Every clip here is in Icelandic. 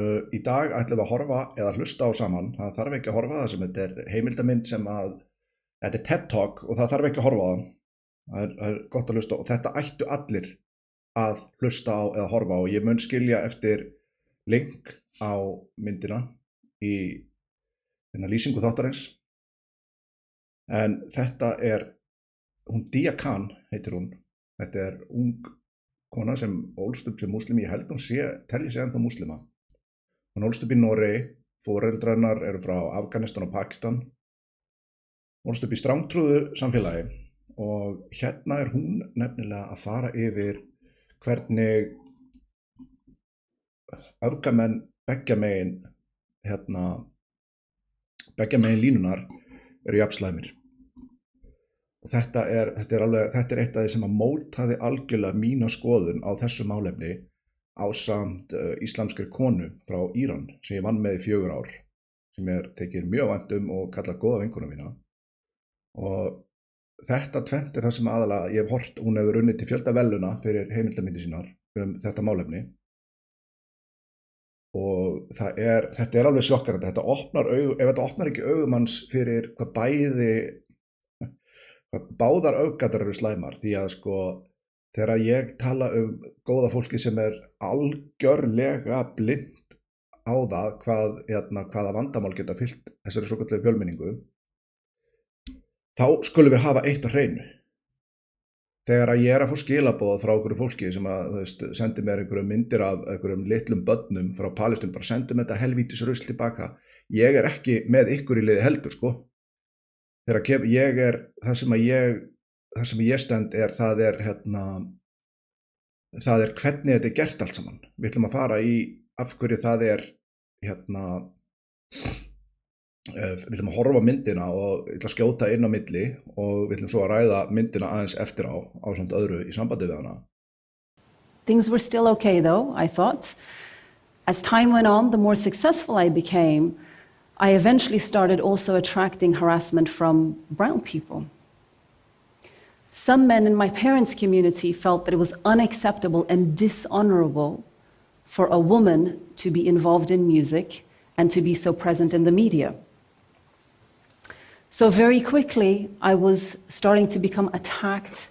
Uh, í dag ætlum við að horfa eða hlusta á saman, það þarf ekki að horfa það sem þetta er heimildamind sem að þetta er TED Talk og það þarf ekki að horfa það. Það er, það er gott að hlusta og þetta ættu allir að hlusta á eða horfa á. Ég mun skilja eftir link á myndina í hérna lýsingu þáttarins. En þetta er hún Dia Khan heitir hún. Þetta er ung kona sem ólst upp sem muslimi, ég held hún sé telli sig ennþá muslima hún ólst upp í Noregi. Fóreldrannar eru frá Afganistan og Pakistan. Ólst upp í strángtrúðu samfélagi og hérna er hún nefnilega að fara yfir hvernig öfgamenn beggja megin hérna beggja megin línunar eru jafnslæmir og þetta er, þetta er alveg, þetta er eitt af því sem að mótaði algjörlega mína skoðun á þessu málefni á samt uh, íslamskri konu frá Íran sem ég vann með í fjögur ár sem er tekið mjög vandum og kallar goða vinkunum mína. Og þetta tvent er það sem aðalega ég hef hort, hún hefur unnið til fjölda veluna fyrir heimildamindi sínar um þetta málefni. Og er, þetta er alveg sjokkar þetta opnar auð, ef þetta opnar ekki auðumanns fyrir hvað bæði hvað báðar auðgatar eru slæmar því að sko þegar ég tala um góða fólki sem er algjörlega blind á það hvað, hérna, hvaða vandamál geta fyllt þessari svo kallegu fjölminningu þá skulum við hafa eitt á hreinu. Þegar að ég er að fá skilabóð frá okkur fólki sem að veist, sendi mér einhverju myndir af einhverjum litlum börnum frá Palestín, bara sendum þetta helvítis rusl tilbaka, ég er ekki með ykkur í liði heldur sko. Þegar ég er það sem að ég það sem ég stend er það er hérna það er hvernig þetta er gert allt saman við ætlum að fara í af hverju það er hérna uh, við ætlum að horfa myndina og við ætlum að skjóta inn á milli og við ætlum svo að ræða myndina aðeins eftir á á samt öðru í sambandi við hana Things were still okay though, I thought. As time went on, the more successful I became, I eventually started also attracting harassment from brown people. Some men in my parents' community felt that it was unacceptable and dishonorable for a woman to be involved in music and to be so present in the media. So, very quickly, I was starting to become attacked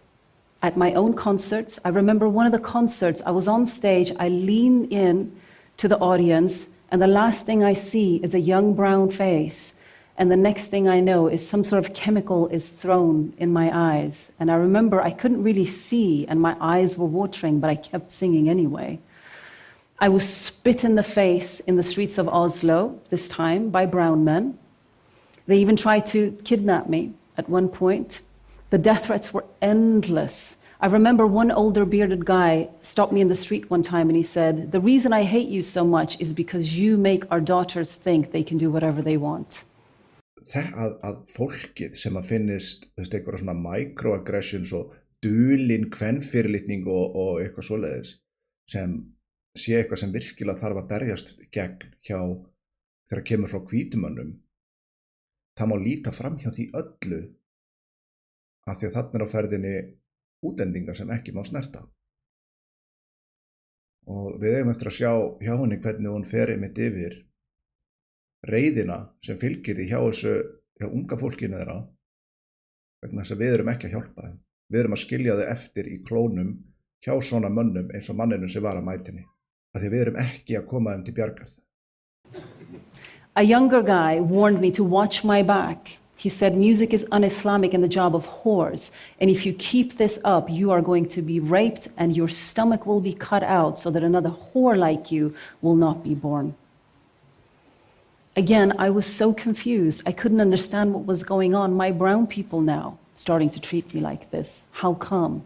at my own concerts. I remember one of the concerts, I was on stage, I lean in to the audience, and the last thing I see is a young brown face and the next thing I know is some sort of chemical is thrown in my eyes. And I remember I couldn't really see, and my eyes were watering, but I kept singing anyway. I was spit in the face in the streets of Oslo, this time by brown men. They even tried to kidnap me at one point. The death threats were endless. I remember one older bearded guy stopped me in the street one time and he said, The reason I hate you so much is because you make our daughters think they can do whatever they want. Að, að fólkið sem að finnist eitthvað svona microaggressions og dulinn kvennfyrirlitning og, og eitthvað svoleiðis sem sé eitthvað sem virkilega þarf að berjast gegn hjá þegar kemur frá kvítumönnum það má líta fram hjá því öllu að því að þannig er á ferðinni útendingar sem ekki má snerta. Og við eigum eftir að sjá hjá henni hvernig hún fer einmitt yfir reyðina sem fylgir því hjá þessu hjá unga fólkinu þeirra vegna þess að við erum ekki að hjálpa þeim við erum að skilja þau eftir í klónum hjá svona mönnum eins og manninu sem var að mætinni af því við erum ekki að koma þeim til bjargað A younger guy warned me to watch my back. He said, Music is un Islamic and the job of whores. And if you keep this up, you are going to be raped and your stomach will be cut out so that another whore like you will not be born. Again, I was so confused. I couldn't understand what was going on. My brown people now starting to treat me like this. How come?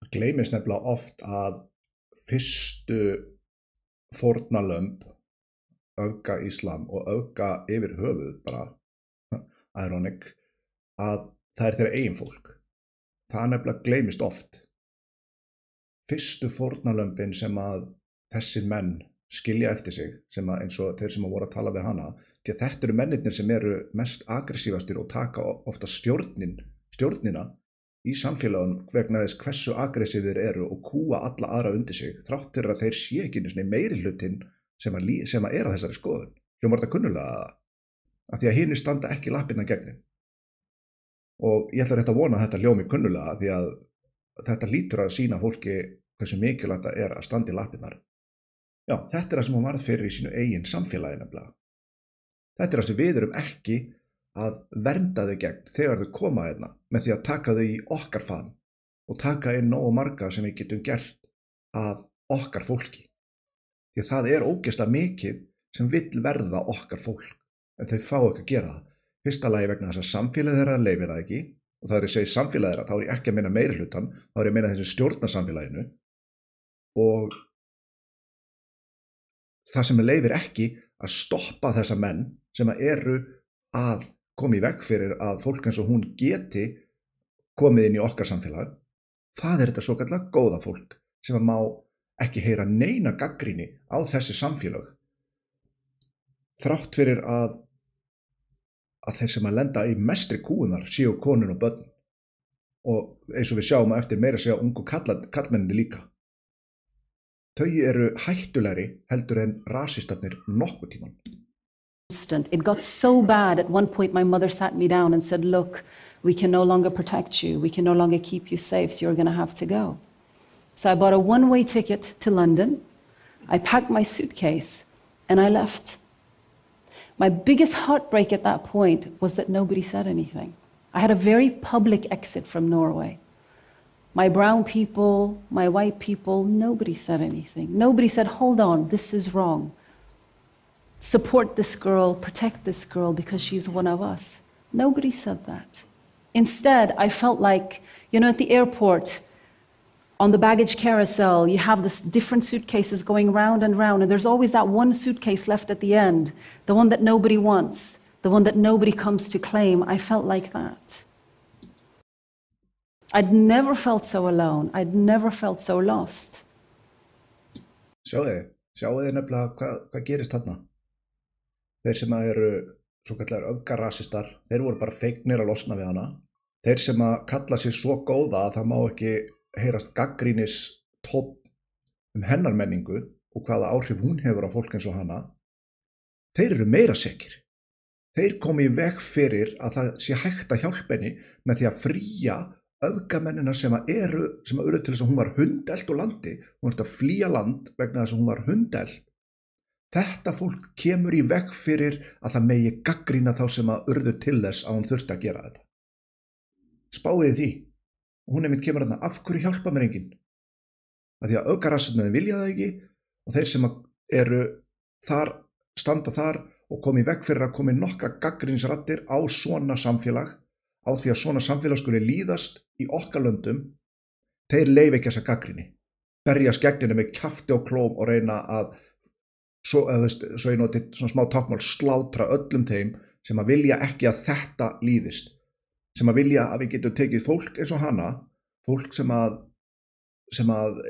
Það gleymist nefnilega oft að fyrstu fornalömb auka Íslam og auka yfir höfuð bara ironic að það er þeirra eigin fólk. Það nefnilega gleymist oft. Fyrstu fornalömbin sem að þessir menn skilja eftir sig sem að eins og þeir sem að voru að tala við hana því að þetta eru mennirnir sem eru mest aggressívastir og taka ofta stjórnin, stjórnina í samfélagun vegna þess hversu aggressífir eru og kúa alla aðra undir sig þráttur að þeir sé ekki meiri hlutin sem að, sem að er að þessari skoðun. Hljómar þetta kunnulega að því að hinn standa ekki lappina gegnin og ég ætla rétt að vona að þetta hljómi kunnulega því að þetta lítur að sína fólki hversu mikilvægt það er að standa í lappirnar já, þetta er það sem hún varð fyrir í sínu eigin samfélagi nefnilega. Þetta er það sem við erum ekki að vernda þau gegn þegar þau koma hérna með því að taka þau í okkar faðm og taka inn nógu marga sem við getum gert að okkar fólki. Því að það er ógeðslega mikið sem vill verða okkar fólk en þau fá ekki að gera það. Fyrsta lagi vegna þess að samfélagið þeirra leifir það ekki. Og það er að segja samfélagið þeirra þá er ég ekki að minna meiri hlutan þá er ég að minna þessi stjórnar samfélaginu og það sem leifir ekki að stoppa þessa menn sem að eru að koma í veg fyrir að fólk eins og hún geti komið inn í okkar samfélag það er þetta svo kallar góða fólk sem að má ekki heyra neina gaggríni á þessi samfélag þrátt fyrir að að þeir sem að lenda í mestri kúunar séu konun og börn. Og eins og við sjáum að eftir meira segja ungu kallmenninni líka þau eru hættulegri heldur en rasistarnir nokkuð tíman. It got so bad at one point, my mother sat me down and said, Look, we can no longer protect you. We can no longer keep you safe, so you're going to have to go. So I bought a one way ticket to London. I packed my suitcase and I left. My biggest heartbreak at that point was that nobody said anything. I had a very public exit from Norway. My brown people, my white people, nobody said anything. Nobody said, Hold on, this is wrong support this girl, protect this girl because she's one of us. Nobody said that. Instead, I felt like, you know, at the airport, on the baggage carousel, you have this different suitcases going round and round, and there's always that one suitcase left at the end, the one that nobody wants, the one that nobody comes to claim. I felt like that. I'd never felt so alone. I'd never felt so lost. Sjáðu, sjáðu þið nefnilega hvað, hvað gerist þarna. Þeir sem eru svo kallar öfgarasistar, þeir voru bara feignir að losna við hana. Þeir sem að kalla sér svo góða að það má ekki heyrast gaggrínis tótt um hennar menningu og hvaða áhrif hún hefur á fólk eins og hana, þeir eru meira sekir. Þeir komi í veg fyrir að það sé hægt að hjálpa henni með því að fríja öfgamennina sem að eru, sem að eru til þess að hún var hundelt og landi, hún er að flýja land vegna þess að hún var hundelt Þetta fólk kemur í veg fyrir að það megi gaggrína þá sem að urðu til þess að hún þurfti að gera þetta. Spáðið því. Hún er mitt kemur að af hverju hjálpa mér enginn? Að því að aukarassunni vilja það ekki og þeir sem eru þar, standa þar og komi veg fyrir að komi nokkra gaggrínsrattir á svona samfélag, á því að svona samfélag skuli líðast í okkar löndum, þeir leif ekki þessa gaggríni. Berja skegninu með kæfti og klóm og reyna að svo, veist, svo ég noti svona smá tákmál slátra öllum þeim sem að vilja ekki að þetta líðist sem að vilja að við getum tekið fólk eins og hana fólk sem að sem að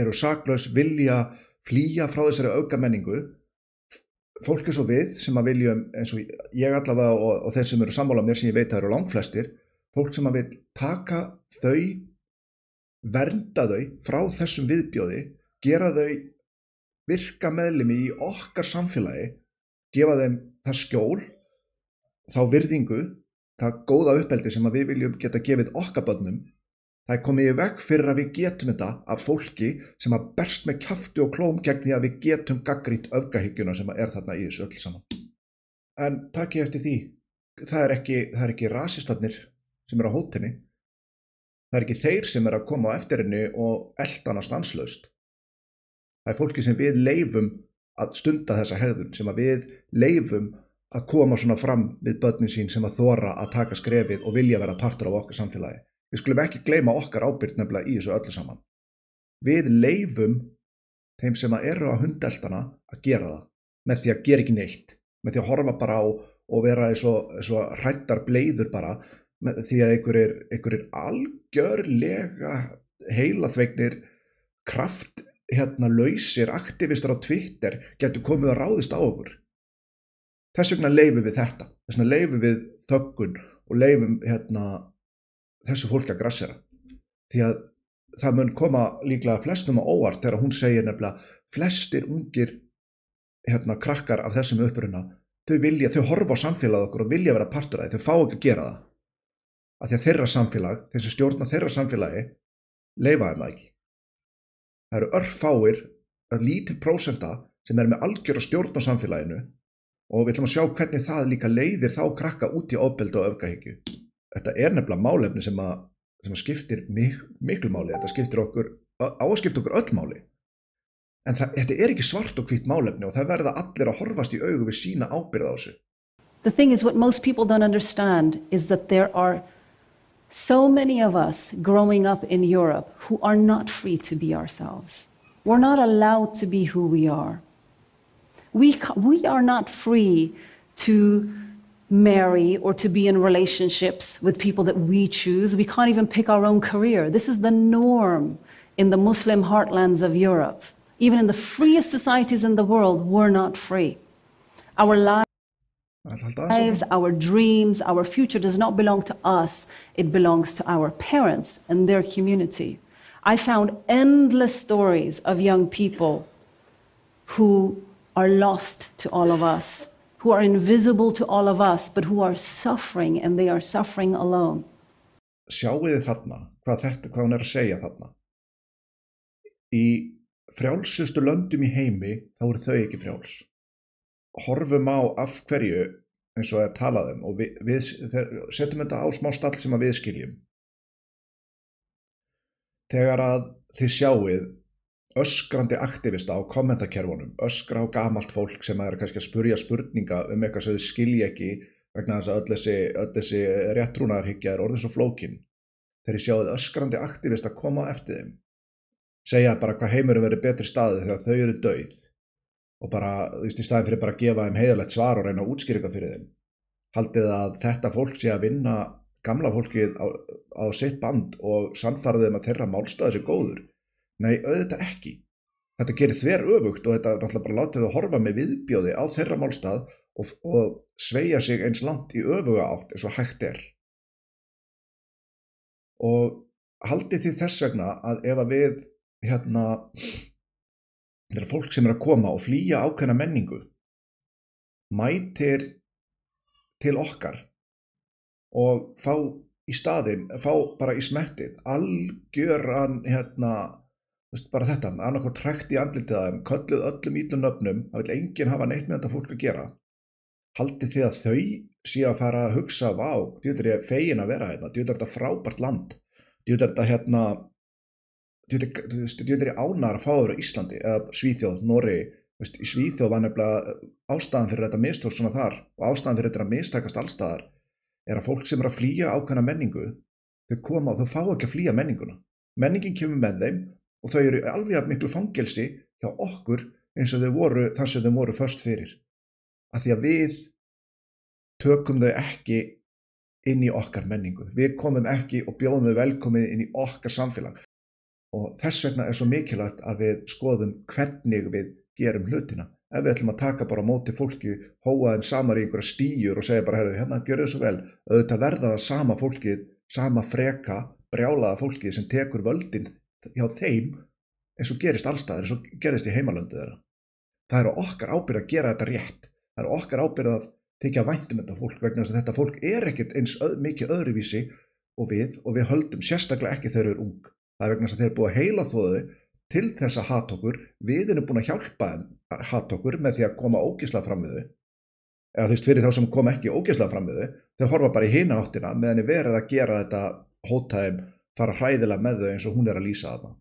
eru saklaus vilja flýja frá þessari auka menningu fólk eins og við sem að viljum eins og ég allavega og, og þeir sem eru sammála mér sem ég veit að eru langflestir fólk sem að vil taka þau vernda þau frá þessum viðbjóði gera þau virka meðlimi í okkar samfélagi gefa þeim það skjól þá virðingu það góða uppeldi sem við viljum geta gefið okkar bönnum það er komið í veg fyrir að við getum þetta af fólki sem að berst með kæftu og klóm gegn því að við getum gaggrít öfgahyggjuna sem er þarna í þessu öll saman. En takk ég eftir því það er ekki, ekki rasistarnir sem er á hótinni það er ekki þeir sem er að koma á eftir henni og eldana stanslaust. Það er fólki sem við leifum að stunda þessa hegðun, sem við leifum að koma svona fram við börnin sín sem að þóra að taka skrefið og vilja vera partur af okkar samfélagi. Við skulum ekki gleyma okkar ábyrgt nefnilega í þessu öllu saman. Við leifum þeim sem að eru á hundeltana að gera það með því að gera ekki neitt, með því að horfa bara á og vera eins og hrættar bleiður bara með því að einhverjir, einhverjir algjörlega heilaþvegnir kraft hérna lausir aktivistar á Twitter getur komið að ráðist á okkur þess vegna leifum við þetta þess vegna leifum við þöggun og leifum hérna þessu fólk að grassera. Því að það mun koma líklega flestum á óvart þegar hún segir nefnilega flestir ungir hérna krakkar af þessum uppruna þau vilja, þau horfa á samfélag okkur og vilja vera partur af því, þau fá ekki að gera það. Af því að þeirra samfélag, þeir sem stjórna þeirra samfélagi leifaði maður ekki. Það eru örfáir er lítil prósenda sem er með algjör að stjórna samfélaginu og við ætlum að sjá hvernig það líka leiðir þá krakka út í ofbeldu og öfgahyggju þetta er nefnilega málefni sem að, sem að skiptir mik miklu máli þetta skiptir okkur, á að skipta okkur öll máli en það, þetta er ekki svart og hvitt málefni og það verða allir að horfast í augu við sína ábyrða á þessu The thing is, what most people don't understand is that there are so many of us growing up in Europe who are not free to be ourselves. We're not allowed to be who we are. We, we are not free to marry or to be in relationships with people that we choose. We can't even pick our own career. This is the norm in the Muslim heartlands of Europe. Even in the freest societies in the world, we're not free. Our lives our dreams, our future does not belong to us, it belongs to our parents and their community. I found endless stories of young people who are lost to all of us, who are invisible to all of us, but who are suffering and they are suffering alone. Sjáuði þarna hvað þetta, hvað hún er að segja þarna. Í frjálsustu löndum í heimi þá eru þau ekki frjáls. horfum á af hverju eins og það er talað um og við, við setjum þetta á smá stall sem að við skiljum þegar að þið sjáuð öskrandi aktivista á kommentakerfunum öskra á gamalt fólk sem er kannski að spurja spurninga um eitthvað sem þau skilja ekki vegna þess að öll þessi, þessi réttrúnaðarhyggja er orðin svo flókin. Þegar ég sjáuð öskrandi aktivista koma eftir þeim. Segja bara hvað heimurum verið betri staði þegar þau eru dauð. Og bara, þú veist, í staðin fyrir bara að gefa þeim heiðalegt svar og reyna að útskýrika fyrir þeim. Haldið að þetta fólk sé að vinna gamla fólkið á, á sitt band og sannfarðið um að þeirra málstæði sé góður nei, auðvitað ekki. Þetta gerir þver öfugt og þetta náttúrulega bara látið að horfa með viðbjóði á þeirra málstað og, og sveia sig eins langt í öfuga átt eins og hægt er. Og haldið því þess vegna að ef að við hérna er fólk sem er að koma og flýja ákveðna menningu mætir til okkar og fá í staðin, fá bara í smettið algjöran hérna bara þetta, annarkort trekt í andlitið aðeim, kölluð öllum ítlun öfnum það vil enginn hafa neitt með þetta fólk að gera. Haldið því að þau sé að fara að hugsa, vá, djúður ég fegin að vera hérna, djúður þetta frábært land djúður þetta hérna djúður ég ánar að fá að vera Íslandi eða Svíþjóð, Nóri í Svíþjóð var nefnilega ástæðan fyrir þetta mistór svona þar og ástæðan fyrir þetta mistakast allstaðar er að fólk sem er að flýja ákvæmna menningu þau koma og þau fá ekki að flýja menninguna. Menningin kemur með þeim og þau eru alveg að miklu fangelsi hjá okkur eins og þau voru þar sem þau voru först fyrir. Að því að við tökum þau ekki inn í okkar menningu. Við komum ekki og bjóðum þau velkomið inn í okkar samfélag. Og þess vegna er svo mikilvægt að við skoðum hvernig við gerum hlutina. Ef við ætlum að taka bara móti fólki hóa þeim samar í einhverja stíjur og segja bara herðu hérna gjör þau svo vel. Auðvitað verða það sama fólkið sama freka, brjálaða fólkið sem tekur völdin hjá þeim eins og gerist allstaðir eins og gerist í heimalöndu þeirra. Það er okkar ábyrð að gera þetta rétt. Það er okkar ábyrð að tekja væntum þetta fólk vegna þess að þetta fólk er ekkert eins öð, mikið öðruvísi og við og við höldum sérstaklega ekki þegar þau eru ung. Það er vegna þess að þeir eru búið að heila þóðu til þess að hata okkur. Við erum búin að hjálpa að hata okkur með því að koma ógísla fram við þau. Eða þú veist fyrir þá sem kom ekki ógísla fram við þau þau horfa bara í hina áttina meðan er verið að gera þetta hótaðum fara hræðilega með þau eins og hún er að lýsa þarna